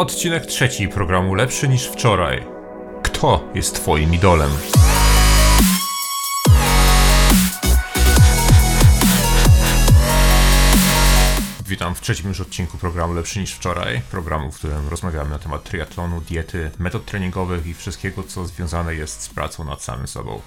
Odcinek trzeci programu Lepszy niż wczoraj. Kto jest twoim idolem? Witam w trzecim już odcinku programu Lepszy niż wczoraj. Programu, w którym rozmawiamy na temat triatlonu, diety, metod treningowych i wszystkiego, co związane jest z pracą nad samym sobą.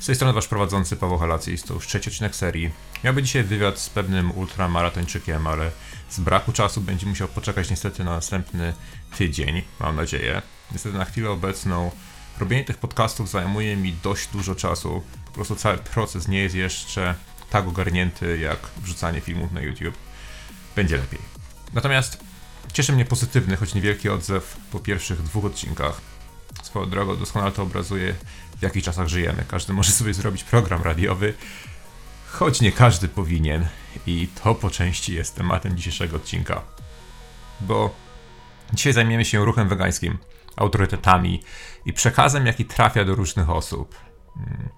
Z tej strony wasz prowadzący Paweł Halacis, to już trzeci odcinek serii. Miałby dzisiaj wywiad z pewnym ultramaratończykiem, ale z braku czasu będzie musiał poczekać niestety na następny tydzień, mam nadzieję. Niestety na chwilę obecną robienie tych podcastów zajmuje mi dość dużo czasu. Po prostu cały proces nie jest jeszcze tak ogarnięty jak wrzucanie filmów na YouTube. Będzie lepiej. Natomiast cieszy mnie pozytywny, choć niewielki odzew po pierwszych dwóch odcinkach. Swoją drogą doskonale to obrazuje, w jakich czasach żyjemy. Każdy może sobie zrobić program radiowy, choć nie każdy powinien. I to po części jest tematem dzisiejszego odcinka. Bo dzisiaj zajmiemy się ruchem wegańskim, autorytetami i przekazem, jaki trafia do różnych osób. Hmm.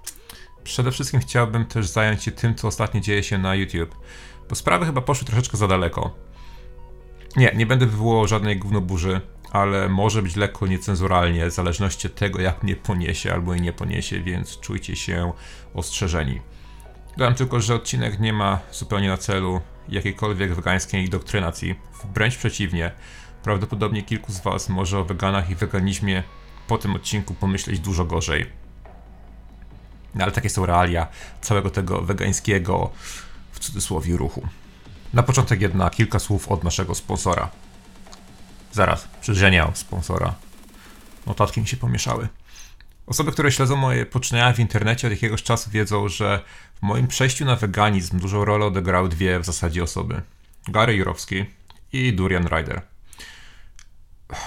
Przede wszystkim chciałbym też zająć się tym, co ostatnio dzieje się na YouTube, bo sprawy chyba poszły troszeczkę za daleko. Nie, nie będę wywołał żadnej gównoburzy, ale może być lekko niecenzuralnie, w zależności od tego, jak mnie poniesie albo i nie poniesie, więc czujcie się ostrzeżeni. Dodam tylko, że odcinek nie ma zupełnie na celu jakiejkolwiek wegańskiej doktrynacji. Wręcz przeciwnie, prawdopodobnie kilku z Was może o weganach i weganizmie po tym odcinku pomyśleć dużo gorzej. No ale takie są realia całego tego wegańskiego, w cudzysłowie, ruchu. Na początek jednak kilka słów od naszego sponsora. Zaraz, przyrzeniał sponsora. Notatki mi się pomieszały. Osoby, które śledzą moje poczynania w internecie od jakiegoś czasu wiedzą, że w moim przejściu na weganizm dużą rolę odegrały dwie w zasadzie osoby. Gary Jurowski i Durian Ryder.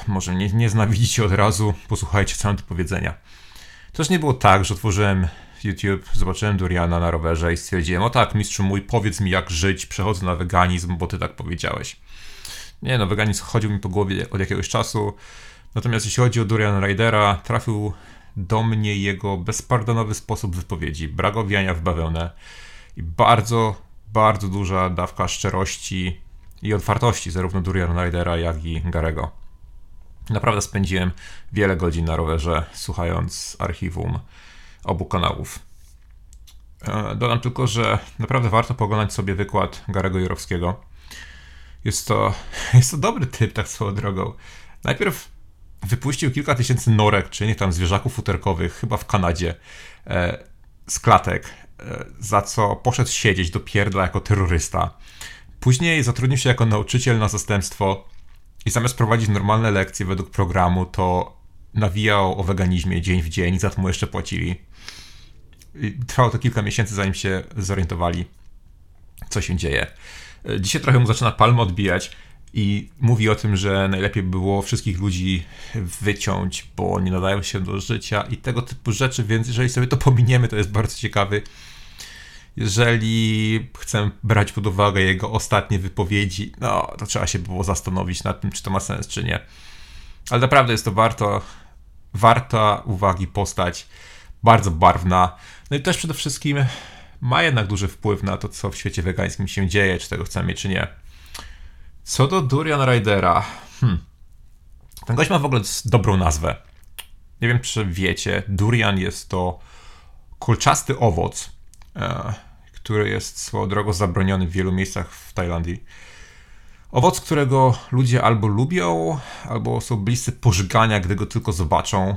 Może nie, nie znawidzicie od razu, posłuchajcie do powiedzenia. Też nie było tak, że otworzyłem YouTube, zobaczyłem Duriana na rowerze i stwierdziłem, o tak, mistrzu mój, powiedz mi jak żyć, przechodzę na weganizm, bo ty tak powiedziałeś. Nie no, weganizm chodził mi po głowie od jakiegoś czasu, natomiast jeśli chodzi o Durian Rydera, trafił do mnie jego bezpardonowy sposób wypowiedzi, brak owijania w bawełnę i bardzo, bardzo duża dawka szczerości i otwartości zarówno Durian Rydera, jak i Garego. Naprawdę spędziłem wiele godzin na rowerze, słuchając archiwum obu kanałów. E, dodam tylko, że naprawdę warto poglądać sobie wykład Garego Jurowskiego. Jest to, jest to dobry typ, tak swoją drogą. Najpierw wypuścił kilka tysięcy norek, czy nie tam zwierzaków futerkowych, chyba w Kanadzie, e, z klatek, e, za co poszedł siedzieć do pierdla jako terrorysta. Później zatrudnił się jako nauczyciel na zastępstwo i zamiast prowadzić normalne lekcje według programu, to nawijał o weganizmie dzień w dzień, za to mu jeszcze płacili. I trwało to kilka miesięcy, zanim się zorientowali, co się dzieje. E, dzisiaj trochę mu zaczyna palmo odbijać i mówi o tym, że najlepiej by było wszystkich ludzi wyciąć, bo nie nadają się do życia i tego typu rzeczy, więc jeżeli sobie to pominiemy, to jest bardzo ciekawy. Jeżeli chcę brać pod uwagę jego ostatnie wypowiedzi, no to trzeba się było zastanowić nad tym, czy to ma sens, czy nie. Ale naprawdę jest to warto, warta uwagi postać, bardzo barwna. No i też przede wszystkim ma jednak duży wpływ na to, co w świecie wegańskim się dzieje, czy tego chcemy, czy nie. Co do Durian Ridera, hmm. ten gość ma w ogóle dobrą nazwę. Nie wiem, czy wiecie, durian jest to kulczasty owoc, e, który jest swoją drogą zabroniony w wielu miejscach w Tajlandii. Owoc, którego ludzie albo lubią, albo są bliscy pożygania, gdy go tylko zobaczą.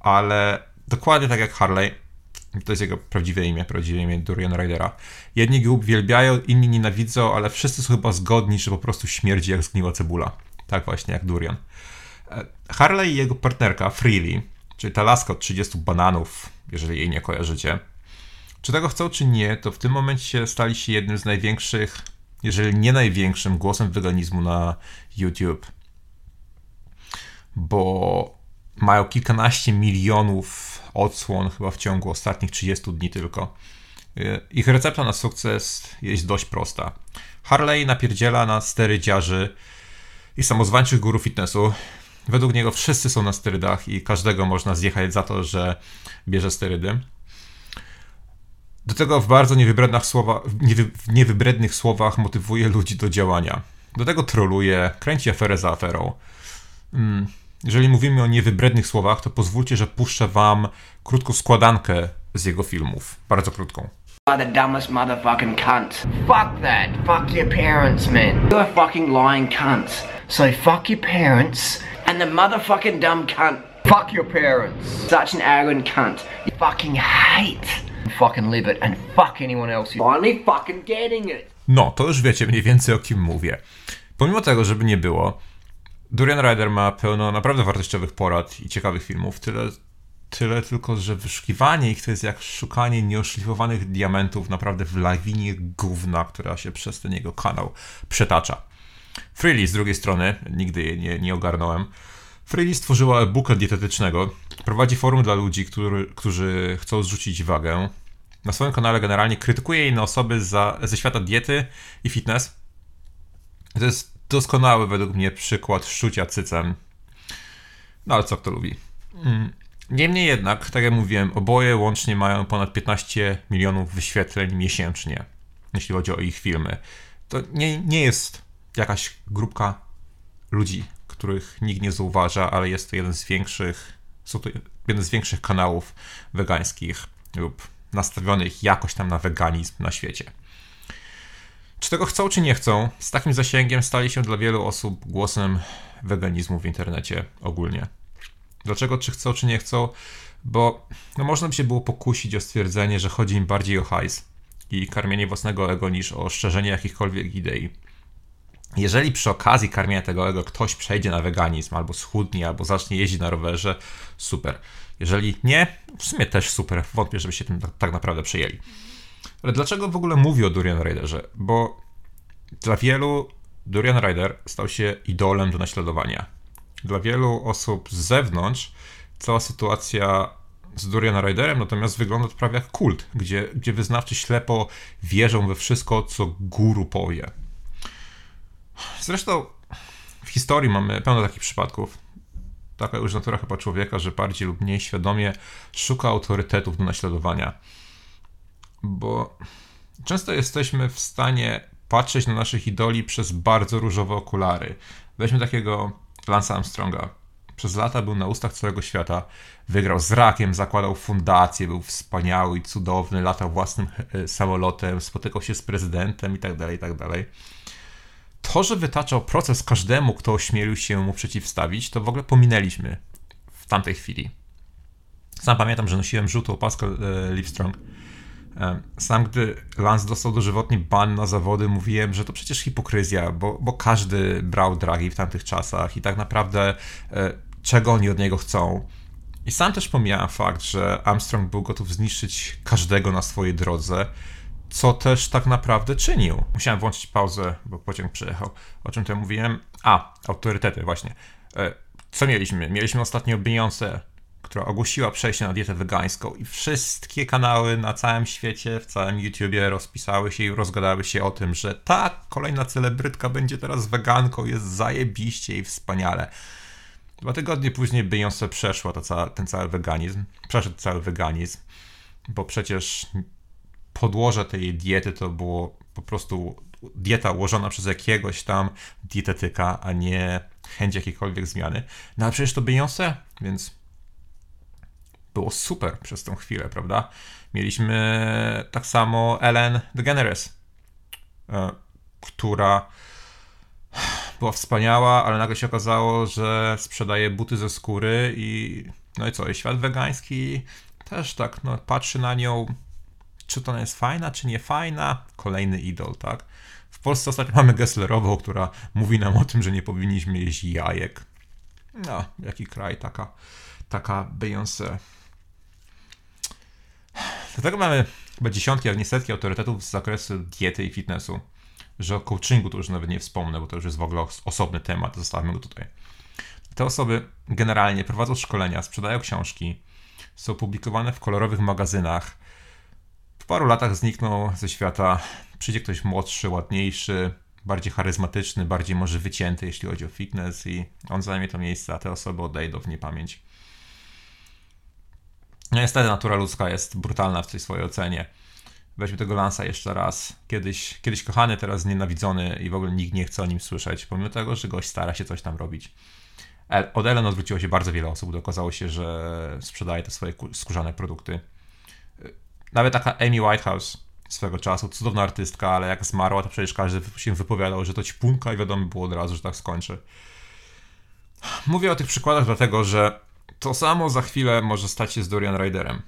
Ale dokładnie tak jak Harley, to jest jego prawdziwe imię, prawdziwe imię Durian Rydera. Jedni go uwielbiają, inni nienawidzą, ale wszyscy są chyba zgodni, że po prostu śmierdzi jak zgniła cebula. Tak właśnie, jak Durian. E, Harley i jego partnerka Freely, czyli ta laska od 30 bananów, jeżeli jej nie kojarzycie. Czy tego chcą, czy nie, to w tym momencie stali się jednym z największych, jeżeli nie największym głosem weganizmu na YouTube. Bo mają kilkanaście milionów odsłon chyba w ciągu ostatnich 30 dni tylko. Y, ich recepta na sukces jest dość prosta. Harley napierdziela na sterydziarzy i samozwańczych guru fitnessu. Według niego wszyscy są na sterydach i każdego można zjechać za to, że bierze sterydy. Do tego w bardzo niewybrednych, w niewybrednych słowach motywuje ludzi do działania. Do tego troluje, kręci aferę za aferą. Mm, jeżeli mówimy o niewybrednych słowach, to pozwólcie, że puszczę wam krótką składankę z jego filmów. Bardzo krótką. are the dumbest motherfucking cunts. Fuck that. Fuck your parents, man. You're fucking lying cunts. So fuck your parents and the motherfucking dumb cunt. Fuck your parents. Such an arrogant cunt. You fucking hate. Fucking live it and fuck anyone else. You're finally fucking getting it. No, to już wiecie mniej więcej o kim mówię. Pomimo tego, żeby nie było, Durian Rider ma pełno naprawdę wartościowych porad i ciekawych filmów. Tyle, tyle tylko, że wyszukiwanie ich to jest jak szukanie nieoszlifowanych diamentów naprawdę w lawinie gówna, która się przez ten jego kanał przetacza. Freely z drugiej strony, nigdy jej nie, nie ogarnąłem, Freely stworzyła e-booka dietetycznego. Prowadzi forum dla ludzi, który, którzy chcą zrzucić wagę. Na swoim kanale generalnie krytykuje inne osoby za, ze świata diety i fitness. To jest doskonały według mnie przykład szczucia cycem. No ale co kto lubi. Mm. Niemniej jednak, tak jak mówiłem, oboje łącznie mają ponad 15 milionów wyświetleń miesięcznie, jeśli chodzi o ich filmy. To nie, nie jest jakaś grupka ludzi, których nikt nie zauważa, ale jest to jeden z większych, są to jeden z większych kanałów wegańskich lub nastawionych jakoś tam na weganizm na świecie. Czy tego chcą, czy nie chcą, z takim zasięgiem stali się dla wielu osób głosem weganizmu w internecie ogólnie. Dlaczego, czy chcą, czy nie chcą? Bo no, można by się było pokusić o stwierdzenie, że chodzi im bardziej o hajs i karmienie własnego ego niż o szczerzenie jakichkolwiek idei. Jeżeli przy okazji karmienia tego ego ktoś przejdzie na weganizm, albo schudnie, albo zacznie jeździć na rowerze, super. Jeżeli nie, w sumie też super. Wątpię, żeby się tym tak naprawdę przejęli. Ale dlaczego w ogóle mówię o Durian Riderze? Bo dla wielu Durian Rider stał się idolem do naśladowania. Dla wielu osób z zewnątrz cała sytuacja z Durian Riderem natomiast wygląda prawie jak kult, gdzie, gdzie wyznawcy ślepo wierzą we wszystko, co guru powie. Zresztą w historii mamy pełno takich przypadków. Taka już natura chyba człowieka, że bardziej lub mniej świadomie szuka autorytetów do naśladowania bo często jesteśmy w stanie patrzeć na naszych idoli przez bardzo różowe okulary. Weźmy takiego Lance Armstronga. Przez lata był na ustach całego świata. Wygrał z rakiem, zakładał fundację, był wspaniały i cudowny, latał własnym e, samolotem, spotykał się z prezydentem itd., tak itd. Tak to, że wytaczał proces każdemu, kto ośmielił się mu przeciwstawić, to w ogóle pominęliśmy w tamtej chwili. Sam pamiętam, że nosiłem żółtą opaskę e, Livestrong sam gdy Lance dostał dożywotni ban na zawody, mówiłem, że to przecież hipokryzja, bo, bo każdy brał dragi w tamtych czasach i tak naprawdę e, czego oni od niego chcą. I sam też pomijałem fakt, że Armstrong był gotów zniszczyć każdego na swojej drodze, co też tak naprawdę czynił. Musiałem włączyć pauzę, bo pociąg przyjechał. O czym to mówiłem? A, autorytety, właśnie. E, co mieliśmy? Mieliśmy ostatnio Beyoncé, która ogłosiła przejście na dietę wegańską i wszystkie kanały na całym świecie, w całym YouTubie rozpisały się i rozgadały się o tym, że ta kolejna celebrytka będzie teraz weganką, jest zajebiście i wspaniale. Dwa tygodnie później Beyoncé przeszła to ca ten cały weganizm, przeszedł cały weganizm, bo przecież podłoże tej diety to było po prostu dieta ułożona przez jakiegoś tam dietetyka, a nie chęć jakiejkolwiek zmiany. No ale przecież to Beyoncé, więc było super przez tą chwilę, prawda? Mieliśmy tak samo Ellen DeGeneres, e, która była wspaniała, ale nagle się okazało, że sprzedaje buty ze skóry i no i co, i świat wegański też tak, no patrzy na nią, czy to jest fajna, czy nie fajna, kolejny idol, tak? W Polsce ostatnio mamy Gesslerową, która mówi nam o tym, że nie powinniśmy jeść jajek. No, jaki kraj, taka, taka Beyoncé. Dlatego mamy chyba dziesiątki, jak nie setki autorytetów z zakresu diety i fitnessu. Że o coachingu to już nawet nie wspomnę, bo to już jest w ogóle osobny temat, zostawmy go tutaj. Te osoby generalnie prowadzą szkolenia, sprzedają książki, są publikowane w kolorowych magazynach. W paru latach znikną ze świata, przyjdzie ktoś młodszy, ładniejszy, bardziej charyzmatyczny, bardziej może wycięty, jeśli chodzi o fitness i on zajmie to miejsce, a te osoby odejdą w niepamięć. No niestety natura ludzka jest brutalna w tej swojej ocenie. Weźmy tego Lansa jeszcze raz. Kiedyś, kiedyś kochany, teraz nienawidzony i w ogóle nikt nie chce o nim słyszeć, pomimo tego, że gość stara się coś tam robić. Od Ellen odwróciło się bardzo wiele osób, gdy okazało się, że sprzedaje te swoje skórzane produkty. Nawet taka Amy Whitehouse swego czasu, cudowna artystka, ale jak zmarła, to przecież każdy się wypowiadał, że to ćpunka i wiadomo było od razu, że tak skończy. Mówię o tych przykładach dlatego, że to samo za chwilę może stać się z Dorian Riderem.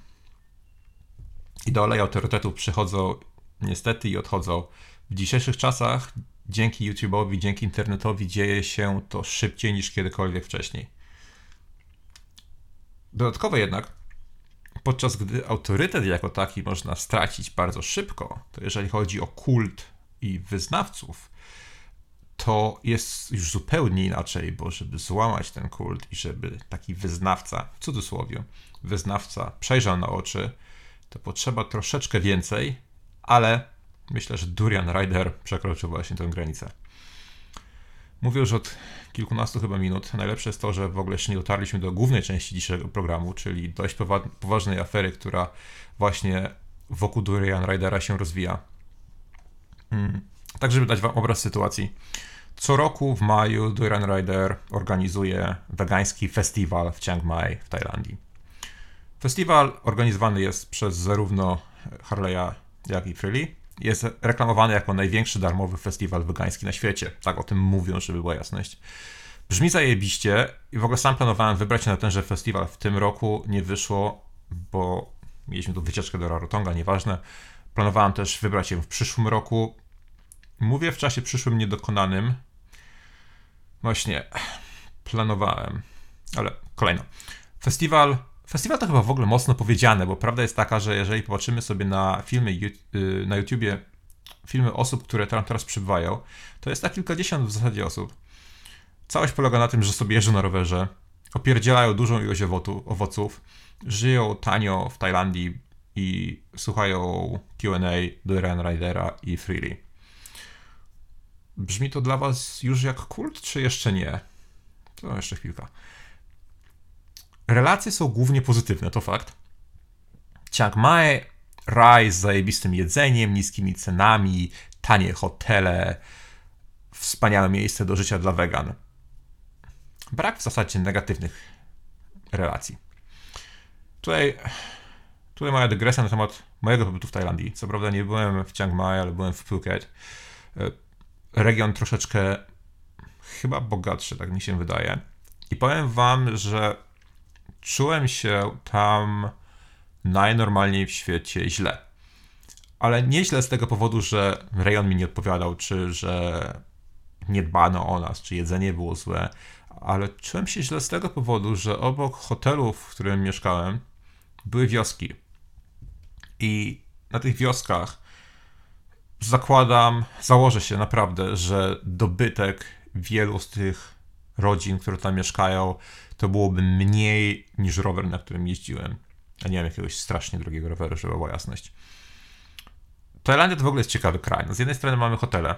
I autorytetów przychodzą niestety i odchodzą. W dzisiejszych czasach dzięki YouTube'owi, dzięki internetowi dzieje się to szybciej niż kiedykolwiek wcześniej. Dodatkowo jednak, podczas gdy autorytet jako taki można stracić bardzo szybko, to jeżeli chodzi o kult i wyznawców, to jest już zupełnie inaczej, bo żeby złamać ten kult i żeby taki wyznawca, w cudzysłowie, wyznawca przejrzał na oczy, to potrzeba troszeczkę więcej, ale myślę, że Durian Rider przekroczył właśnie tę granicę. Mówię już od kilkunastu chyba minut. Najlepsze jest to, że w ogóle jeszcze nie dotarliśmy do głównej części dzisiejszego programu, czyli dość poważnej afery, która właśnie wokół Durian Ridera się rozwija. Hmm. Tak, żeby dać wam obraz sytuacji. Co roku w maju Durian Rider organizuje wegański festiwal w Chiang Mai w Tajlandii. Festiwal organizowany jest przez zarówno Harley'a, jak i Freely. Jest reklamowany jako największy darmowy festiwal wegański na świecie. Tak o tym mówią, żeby była jasność. Brzmi zajebiście i w ogóle sam planowałem wybrać się na tenże festiwal. W tym roku nie wyszło, bo mieliśmy tu wycieczkę do Rarotonga, nieważne. Planowałem też wybrać się w przyszłym roku. Mówię w czasie przyszłym niedokonanym. Właśnie, planowałem, ale kolejno. Festiwal Festiwal to chyba w ogóle mocno powiedziane, bo prawda jest taka, że jeżeli popatrzymy sobie na filmy y, na YouTubie, filmy osób, które tam teraz przybywają, to jest tak kilkadziesiąt w zasadzie osób. Całość polega na tym, że sobie jeżdżą na rowerze, opierdzielają dużą ilość owoców, żyją tanio w Tajlandii i słuchają Q&A do Ryan Ridera i Freely. Brzmi to dla was już jak kult, czy jeszcze nie? To jeszcze chwilka. Relacje są głównie pozytywne, to fakt. Chiang Mai, raj z zajebistym jedzeniem, niskimi cenami, tanie hotele, wspaniałe miejsce do życia dla wegan. Brak w zasadzie negatywnych relacji. Tutaj, tutaj moja dygresja na temat mojego pobytu w Tajlandii. Co prawda nie byłem w Chiang Mai, ale byłem w Phuket. Region troszeczkę chyba bogatszy, tak mi się wydaje. I powiem wam, że czułem się tam najnormalniej w świecie źle. Ale nie źle z tego powodu, że rejon mi nie odpowiadał, czy że nie dbano o nas, czy jedzenie było złe, ale czułem się źle z tego powodu, że obok hotelu, w którym mieszkałem, były wioski. I na tych wioskach zakładam, założę się naprawdę, że dobytek wielu z tych rodzin, które tam mieszkają, to byłoby mniej niż rower, na którym jeździłem. A nie mam jakiegoś strasznie drogiego roweru, żeby była jasność. Tajlandia to w ogóle jest ciekawy kraj. No z jednej strony mamy hotele,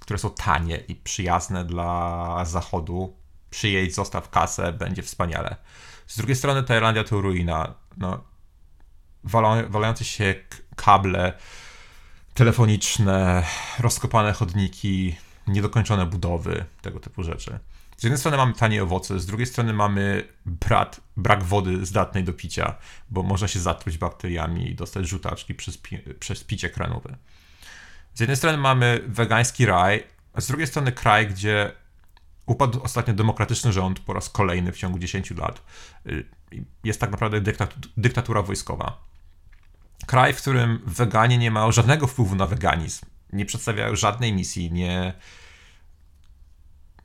które są tanie i przyjazne dla zachodu. Przyjedź, zostaw kasę, będzie wspaniale. Z drugiej strony Tajlandia to ruina. No, walające się kable telefoniczne, rozkopane chodniki, niedokończone budowy, tego typu rzeczy. Z jednej strony mamy tanie owoce, z drugiej strony mamy brak, brak wody zdatnej do picia, bo można się zatruć bakteriami i dostać żółtaczki przez, przez picie kranowe. Z jednej strony mamy wegański raj, a z drugiej strony kraj, gdzie upadł ostatnio demokratyczny rząd po raz kolejny w ciągu 10 lat. Y, jest tak naprawdę dyktatura wojskowa. Kraj, w którym weganie nie mają żadnego wpływu na weganizm, nie przedstawiają żadnej misji, nie,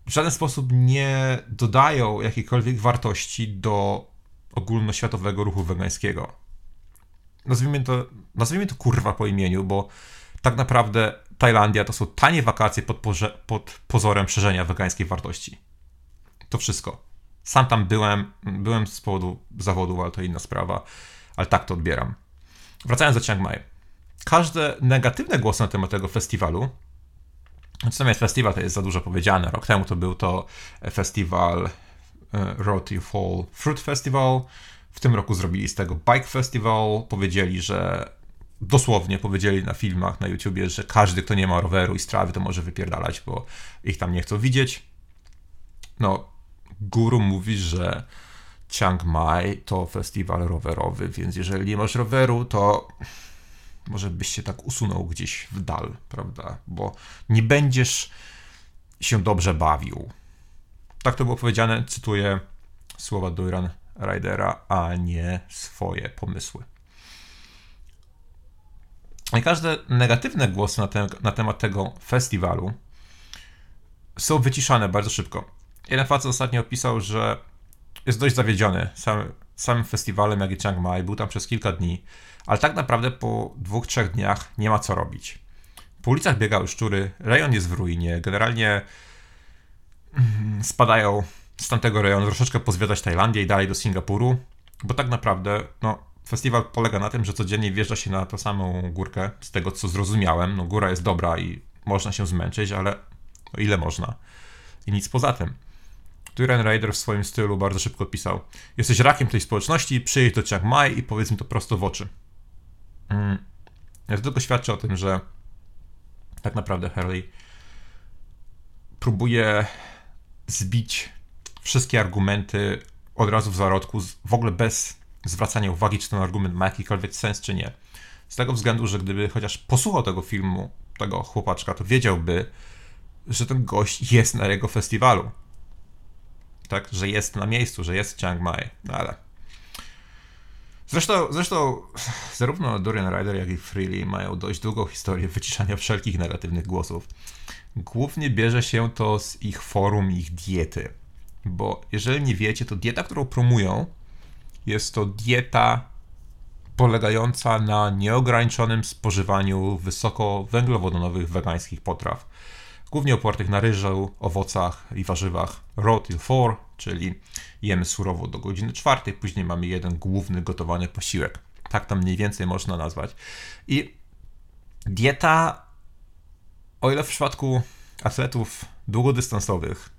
w żaden sposób nie dodają jakiejkolwiek wartości do ogólnoświatowego ruchu wegańskiego. Nazwijmy to, nazwijmy to kurwa po imieniu, bo tak naprawdę Tajlandia to są tanie wakacje pod, pod pozorem szerzenia wegańskiej wartości. To wszystko. Sam tam byłem, byłem z powodu zawodu, ale to inna sprawa, ale tak to odbieram. Wracając do Chiang Mai. Każde negatywne głosy na temat tego festiwalu Natomiast festiwal to jest za dużo powiedziane. Rok temu to był to festiwal e, Roti Fall Fruit Festival. W tym roku zrobili z tego Bike Festival. Powiedzieli, że dosłownie powiedzieli na filmach na YouTubie, że każdy, kto nie ma roweru i strawy, to może wypierdalać, bo ich tam nie chcą widzieć. No, guru mówi, że Chiang Mai to festiwal rowerowy, więc jeżeli nie masz roweru, to może byś się tak usunął gdzieś w dal, prawda? Bo nie będziesz się dobrze bawił. Tak to było powiedziane, cytuję słowa Duran Ridera, a nie swoje pomysły. I każde negatywne głosy na, te, na temat tego festiwalu są wyciszane bardzo szybko. Jeden facet ostatnio opisał, że jest dość zawiedziony sam, samym festiwalem, jak i Chiang Mai. Był tam przez kilka dni, ale tak naprawdę po dwóch, trzech dniach nie ma co robić. Po ulicach biegały szczury, rejon jest w ruinie, generalnie mm, spadają z tamtego rejonu troszeczkę pozwiedzać Tajlandię i dalej do Singapuru, bo tak naprawdę no, festiwal polega na tym, że codziennie wjeżdża się na tę samą górkę, z tego co zrozumiałem. No, góra jest dobra i można się zmęczyć, ale no, ile można? I nic poza tym. Tyran Rider w swoim stylu bardzo szybko pisał: Jesteś rakiem tej społeczności, przyjedź do Chiang Mai i powiedz mi to prosto w oczy. Mm. To tylko świadczy o tym, że tak naprawdę Harley próbuje zbić wszystkie argumenty od razu w zarodku, w ogóle bez zwracania uwagi, czy ten argument ma jakikolwiek sens, czy nie. Z tego względu, że gdyby chociaż posłuchał tego filmu, tego chłopaczka, to wiedziałby, że ten gość jest na jego festiwalu. Tak, że jest na miejscu, że jest Chiang Mai. No ale. Zresztą, zresztą zarówno Dorian Ryder, jak i Freely mają dość długą historię wyciszania wszelkich negatywnych głosów. Głównie bierze się to z ich forum, ich diety. Bo jeżeli nie wiecie, to dieta, którą promują, jest to dieta polegająca na nieograniczonym spożywaniu wysoko węglowodanowych wegańskich potraw, głównie opartych na ryżu, owocach i warzywach raw till 4, czyli jemy surowo do godziny czwartej, później mamy jeden główny gotowany posiłek. Tak to mniej więcej można nazwać. I dieta, o ile w przypadku atletów długodystansowych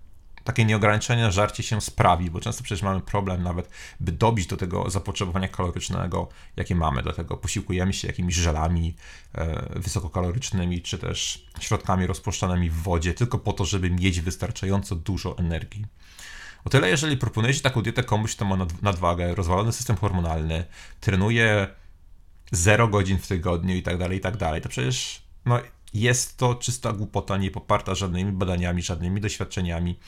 takie nieograniczone żarcie się sprawi, bo często przecież mamy problem nawet, by dobić do tego zapotrzebowania kalorycznego, jakie mamy. Dlatego posiłkujemy się jakimiś żelami e, wysokokalorycznymi, czy też środkami rozpuszczanymi w wodzie, tylko po to, żeby mieć wystarczająco dużo energii. O tyle, jeżeli proponujecie taką dietę komuś, kto ma nadwagę, rozwalony system hormonalny, trenuje 0 godzin w tygodniu i tak dalej, i tak dalej, to przecież no, jest to czysta głupota, nie poparta żadnymi badaniami, żadnymi doświadczeniami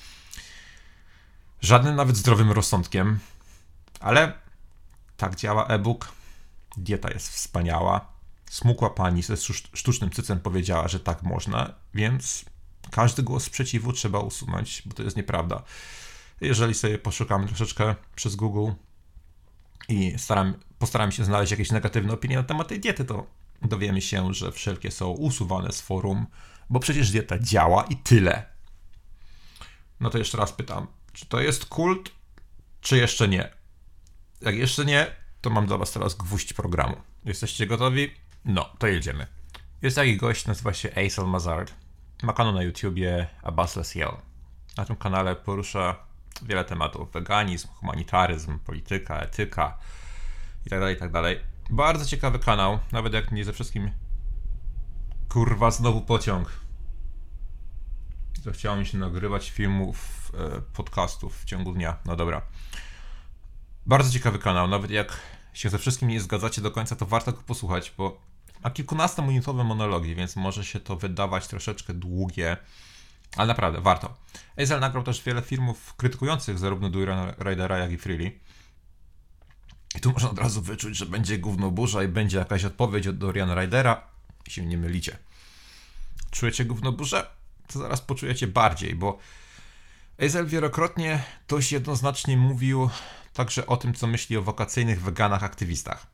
żadnym nawet zdrowym rozsądkiem, ale tak działa e-book. Dieta jest wspaniała. Smukła pani ze sztucznym cycem powiedziała, że tak można, więc każdy głos sprzeciwu trzeba usunąć, bo to jest nieprawda. Jeżeli sobie poszukamy troszeczkę przez Google i staram, postaram się znaleźć jakieś negatywne opinie na temat tej diety, to dowiemy się, że wszelkie są usuwane z forum, bo przecież dieta działa i tyle. No to jeszcze raz pytam, czy to jest kult, czy jeszcze nie? Jak jeszcze nie, to mam dla Was teraz gwóźdź programu. Jesteście gotowi? No, to jedziemy. Jest taki gość, nazywa się Aisel Mazard. Ma kanał na YouTubie Abbasless Yell. Na tym kanale porusza wiele tematów. Veganizm, humanitaryzm, polityka, etyka itd., tak itd. Tak Bardzo ciekawy kanał, nawet jak nie ze wszystkim kurwa znowu pociąg to chciało mi się nagrywać filmów, podcastów w ciągu dnia. No dobra. Bardzo ciekawy kanał, nawet jak się ze wszystkim nie zgadzacie do końca, to warto go posłuchać, bo ma kilkunastominutowe monologi, więc może się to wydawać troszeczkę długie, ale naprawdę warto. Ezel nagrał też wiele filmów krytykujących zarówno Dura Ridera, jak i Freely. I tu można od razu wyczuć, że będzie gówno burza i będzie jakaś odpowiedź od Doriana Rydera i się nie mylicie. Czujecie gówno burzę? to zaraz poczujecie bardziej, bo Ezel wielokrotnie dość jednoznacznie mówił także o tym, co myśli o wakacyjnych weganach aktywistach,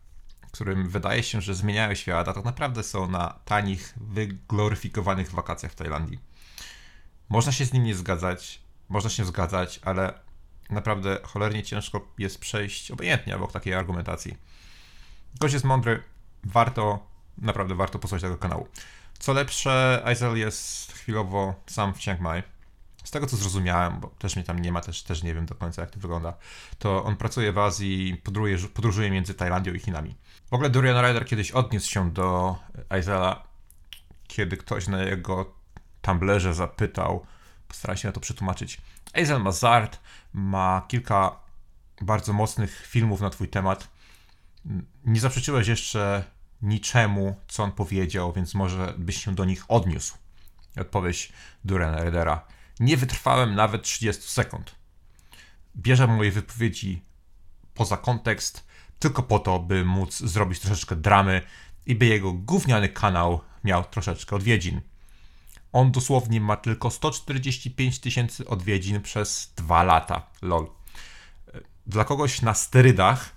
którym wydaje się, że zmieniają świat, a tak naprawdę są na tanich, wygloryfikowanych wakacjach w Tajlandii. Można się z nim nie zgadzać, można się zgadzać, ale naprawdę cholernie ciężko jest przejść obojętnie obok takiej argumentacji. Gość jest mądry, warto, naprawdę warto posłuchać tego kanału. Co lepsze, Aizel jest chwilowo sam w Chiang Mai. Z tego co zrozumiałem, bo też mnie tam nie ma, też, też nie wiem do końca jak to wygląda, to on pracuje w Azji, podróżuje, podróżuje między Tajlandią i Chinami. W ogóle Dorian Ryder kiedyś odniósł się do Aizela, kiedy ktoś na jego Tumblerze zapytał, postaram się na to przetłumaczyć. Aizel Mazard ma kilka bardzo mocnych filmów na twój temat. Nie zaprzeczyłeś jeszcze niczemu, co on powiedział, więc może byś się do nich odniósł. Odpowiedź Durena Redera. Nie wytrwałem nawet 30 sekund. Bierze moje wypowiedzi poza kontekst, tylko po to, by móc zrobić troszeczkę dramy i by jego gówniany kanał miał troszeczkę odwiedzin. On dosłownie ma tylko 145 tysięcy odwiedzin przez dwa lata. Lol. Dla kogoś na sterydach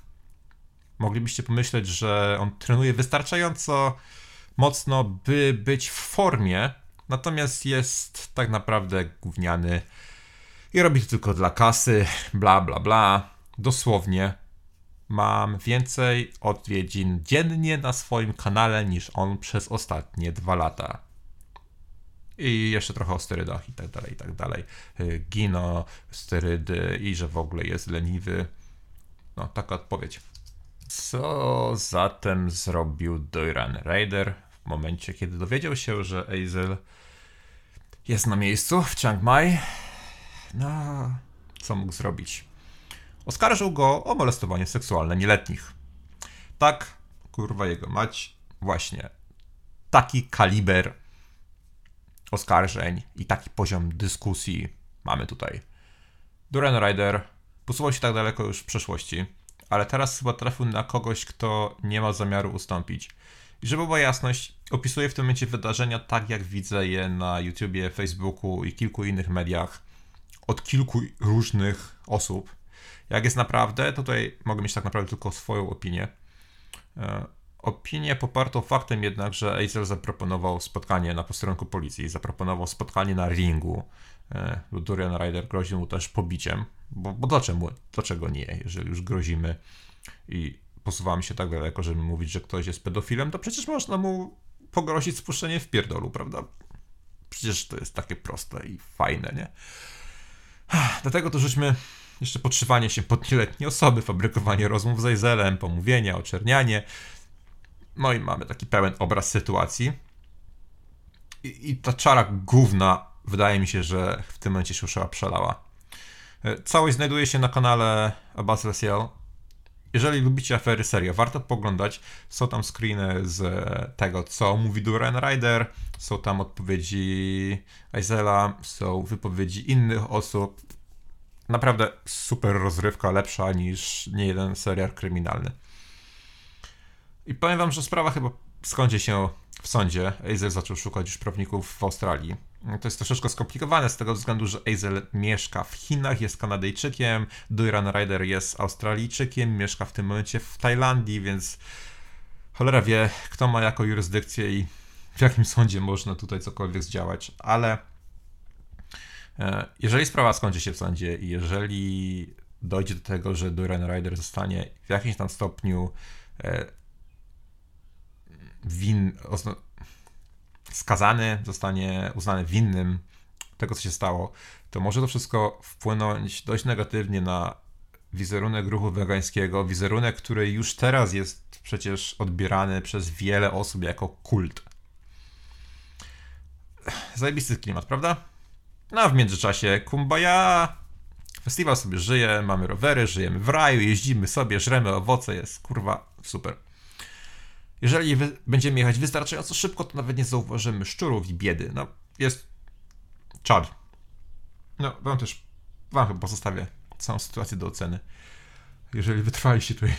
moglibyście pomyśleć, że on trenuje wystarczająco mocno, by być w formie, natomiast jest tak naprawdę gówniany i robi to tylko dla kasy, bla bla bla. Dosłownie mam więcej odwiedzin dziennie na swoim kanale niż on przez ostatnie dwa lata. I jeszcze trochę o sterydach i tak dalej, i tak dalej. Y, Gino, sterydy i że w ogóle jest leniwy. No, taka odpowiedź. Co zatem zrobił Doiran Raider momencie, kiedy dowiedział się, że Azel jest na miejscu w Chiang Mai? No, co mógł zrobić? Oskarżył go o molestowanie seksualne nieletnich. Tak, kurwa jego mać, właśnie. Taki kaliber oskarżeń i taki poziom dyskusji mamy tutaj. Duran Rider posuwał się tak daleko już w przeszłości, ale teraz chyba trafił na kogoś, kto nie ma zamiaru ustąpić. I żeby była jasność, opisuję w tym momencie wydarzenia tak, jak widzę je na YouTubie, Facebooku i kilku innych mediach od kilku różnych osób. Jak jest naprawdę, to tutaj mogę mieć tak naprawdę tylko swoją opinię. E, opinię popartą faktem jednak, że Acer zaproponował spotkanie na posterunku policji, zaproponował spotkanie na ringu. E, Dorian Ryder groził mu też pobiciem, bo, bo dlaczego, dlaczego nie, jeżeli już grozimy i posuwamy się tak daleko, żeby mówić, że ktoś jest pedofilem, to przecież można mu pogrozić spuszczenie w pierdolu, prawda? Przecież to jest takie proste i fajne, nie? Dlatego to rzućmy jeszcze podszywanie się pod nieletnie osoby, fabrykowanie rozmów z Eizelem, pomówienia, oczernianie. No i mamy taki pełen obraz sytuacji. I, i ta czara główna wydaje mi się, że w tym momencie się już przelała. E, całość znajduje się na kanale Abbas Lesiel. Jeżeli lubicie afery serio, warto poglądać. Są tam screeny z tego, co mówi Duran Rider, są tam odpowiedzi Aizela, są wypowiedzi innych osób. Naprawdę super rozrywka, lepsza niż niejeden serial kryminalny. I powiem wam, że sprawa chyba skończy się w sądzie. Azel zaczął szukać już prawników w Australii. To jest troszeczkę skomplikowane z tego względu, że Azel mieszka w Chinach, jest Kanadyjczykiem, Duran Rider jest Australijczykiem, mieszka w tym momencie w Tajlandii, więc cholera wie, kto ma jako jurysdykcję i w jakim sądzie można tutaj cokolwiek zdziałać, ale e, jeżeli sprawa skończy się w sądzie i jeżeli dojdzie do tego, że Duran Rider zostanie w jakimś tam stopniu e, win, skazany, zostanie uznany winnym tego, co się stało, to może to wszystko wpłynąć dość negatywnie na wizerunek ruchu wegańskiego, wizerunek, który już teraz jest przecież odbierany przez wiele osób jako kult. Zajebisty klimat, prawda? No a w międzyczasie kumbaya, festiwal sobie żyje, mamy rowery, żyjemy w raju, jeździmy sobie, żremy owoce, jest kurwa super. Jeżeli będziemy jechać wystarczająco szybko, to nawet nie zauważymy szczurów i biedy. No, jest czad. No, wam też, wam pozostawię całą sytuację do oceny. Jeżeli wytrwaliście tutaj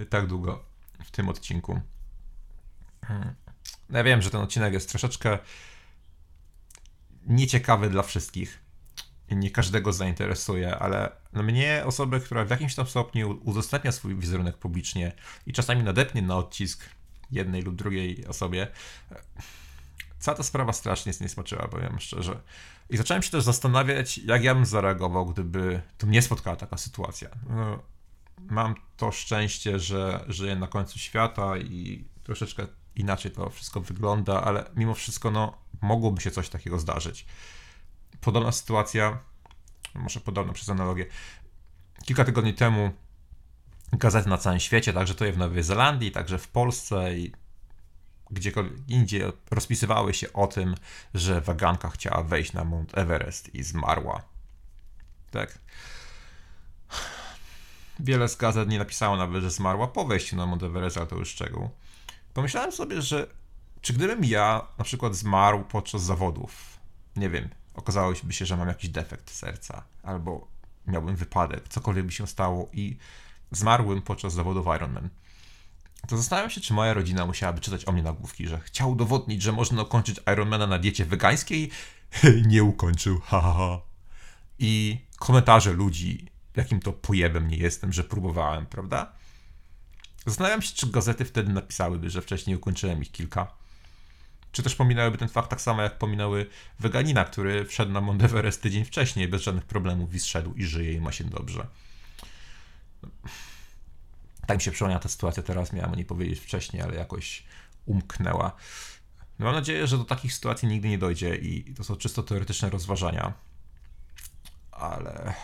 e, tak długo w tym odcinku. Hmm. No, ja wiem, że ten odcinek jest troszeczkę nieciekawy dla wszystkich. Nie każdego zainteresuje, ale mnie, osoby, która w jakimś tam stopniu udostępnia swój wizerunek publicznie i czasami nadepnie na odcisk jednej lub drugiej osobie. Cała ta sprawa strasznie jest niesmaczyła, powiem szczerze. I zacząłem się też zastanawiać, jak ja bym zareagował, gdyby tu mnie spotkała taka sytuacja. No, mam to szczęście, że żyję na końcu świata i troszeczkę inaczej to wszystko wygląda, ale mimo wszystko, no, mogłoby się coś takiego zdarzyć. podobna sytuacja, może podobna przez analogię. Kilka tygodni temu gazety na całym świecie, także to w Nowej Zelandii, także w Polsce i gdziekolwiek indziej rozpisywały się o tym, że weganka chciała wejść na Mount Everest i zmarła. Tak. Wiele z gazet nie napisało nawet, że zmarła po wejściu na Mount Everest, ale to już szczegół. Pomyślałem sobie, że czy gdybym ja na przykład zmarł podczas zawodów, nie wiem, okazało się, że mam jakiś defekt serca, albo miałbym wypadek, cokolwiek by się stało i zmarłym podczas zawodów Ironman, to zastanawiam się, czy moja rodzina musiałaby czytać o mnie nagłówki, że chciał udowodnić, że można ukończyć Ironmana na diecie wegańskiej, nie ukończył, haha. Ha. I komentarze ludzi, jakim to pojebem nie jestem, że próbowałem, prawda? Zastanawiam się, czy gazety wtedy napisałyby, że wcześniej ukończyłem ich kilka. Czy też pominęłyby ten fakt tak samo, jak pominęły weganina, który wszedł na Mount Everest tydzień wcześniej, bez żadnych problemów i zszedł i żyje i ma się dobrze. Tak mi się przypomniała ta sytuacja teraz, miałem o niej powiedzieć wcześniej, ale jakoś umknęła. No mam nadzieję, że do takich sytuacji nigdy nie dojdzie i to są czysto teoretyczne rozważania. Ale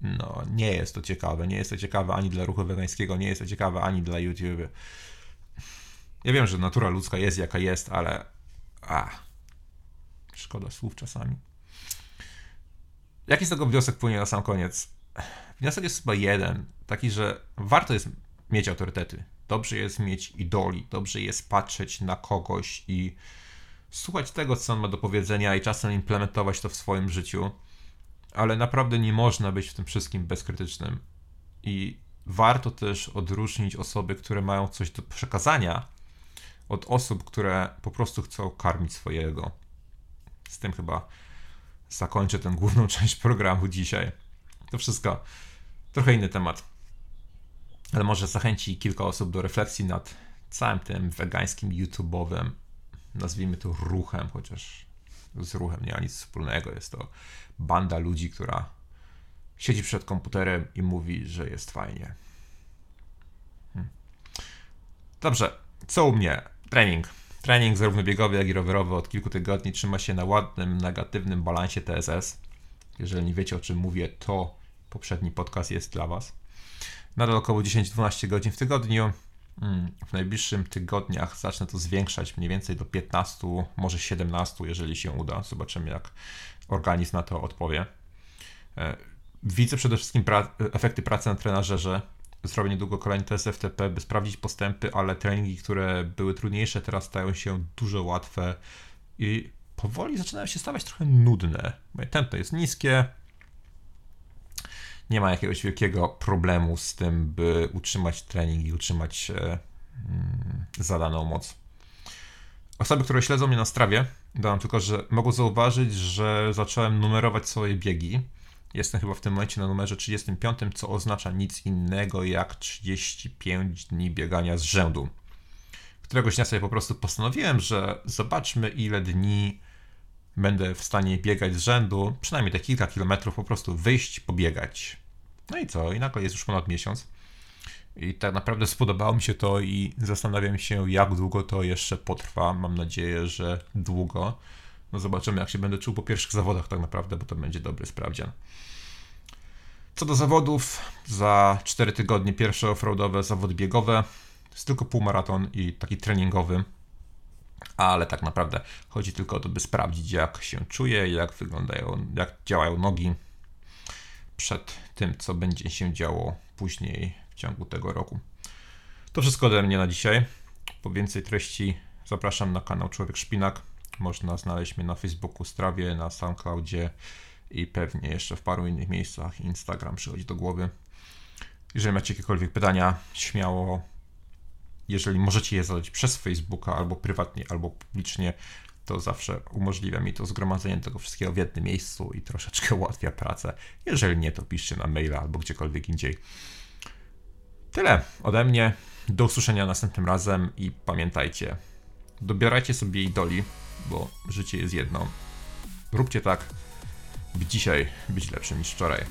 no, nie jest to ciekawe. Nie jest to ciekawe ani dla ruchu wegańskiego, nie jest to ciekawe ani dla YouTube. Ja wiem, że natura ludzka jest jaka jest, ale. A. Szkoda słów czasami. Jaki z tego wniosek płynie na sam koniec? Wniosek jest chyba jeden. Taki, że warto jest mieć autorytety. Dobrze jest mieć idoli. Dobrze jest patrzeć na kogoś i słuchać tego, co on ma do powiedzenia i czasem implementować to w swoim życiu ale naprawdę nie można być w tym wszystkim bezkrytycznym. I warto też odróżnić osoby, które mają coś do przekazania, od osób, które po prostu chcą karmić swojego. Z tym chyba zakończę tę główną część programu dzisiaj. To wszystko. Trochę inny temat. Ale może zachęci kilka osób do refleksji nad całym tym wegańskim, YouTube'owym, nazwijmy to ruchem, chociaż z ruchem nie ma nic wspólnego. Jest to banda ludzi, która siedzi przed komputerem i mówi, że jest fajnie. Hmm. Dobrze, co u mnie? Trening. Trening zarówno biegowy, jak i rowerowy od kilku tygodni trzyma się na ładnym, negatywnym balansie TSS. Jeżeli nie wiecie o czym mówię, to poprzedni podcast jest dla Was. Nadal około 10-12 godzin w tygodniu. Hmm, w najbliższym tygodniach zacznę to zwiększać mniej więcej do 15, może 17, jeżeli się uda. Zobaczymy, jak organizm na to odpowie. E, widzę przede wszystkim pra efekty pracy na trenażerze. Zrobię niedługo kolejny test FTP, by sprawdzić postępy, ale treningi, które były trudniejsze, teraz stają się dużo łatwe i powoli zaczynają się stawać trochę nudne. Moje tempo jest niskie. Nie ma jakiegoś wielkiego problemu z tym, by utrzymać trening i utrzymać e, mm, zadaną moc. Osoby, które śledzą mnie na strawie, dodam tylko, że mogą zauważyć, że zacząłem numerować swoje biegi. Jestem chyba w tym momencie na numerze 35, co oznacza nic innego jak 35 dni biegania z rzędu. Któregoś dnia sobie po prostu postanowiłem, że zobaczmy ile dni będę w stanie biegać z rzędu, przynajmniej te kilka kilometrów po prostu wyjść, pobiegać. No i co? I nagle jest już ponad miesiąc. I tak naprawdę spodobało mi się to i zastanawiam się, jak długo to jeszcze potrwa. Mam nadzieję, że długo. No zobaczymy, jak się będę czuł po pierwszych zawodach, tak naprawdę, bo to będzie dobry sprawdzian. Co do zawodów, za 4 tygodnie pierwsze offroadowe zawody biegowe. Jest tylko półmaraton i taki treningowy, ale tak naprawdę chodzi tylko o to, by sprawdzić, jak się czuję, jak wyglądają, jak działają nogi przed tym, co będzie się działo później w ciągu tego roku. To wszystko ode mnie na dzisiaj. Po więcej treści zapraszam na kanał Człowiek Szpinak. Można znaleźć mnie na Facebooku, Strawie, na SoundCloudzie i pewnie jeszcze w paru innych miejscach. Instagram przychodzi do głowy. Jeżeli macie jakiekolwiek pytania, śmiało, jeżeli możecie je zadać przez Facebooka albo prywatnie, albo publicznie, to zawsze umożliwia mi to zgromadzenie tego wszystkiego w jednym miejscu i troszeczkę ułatwia pracę. Jeżeli nie, to piszcie na maila albo gdziekolwiek indziej. Tyle ode mnie. Do usłyszenia następnym razem i pamiętajcie, dobierajcie sobie idoli, bo życie jest jedno. Róbcie tak, by dzisiaj być lepszym niż wczoraj.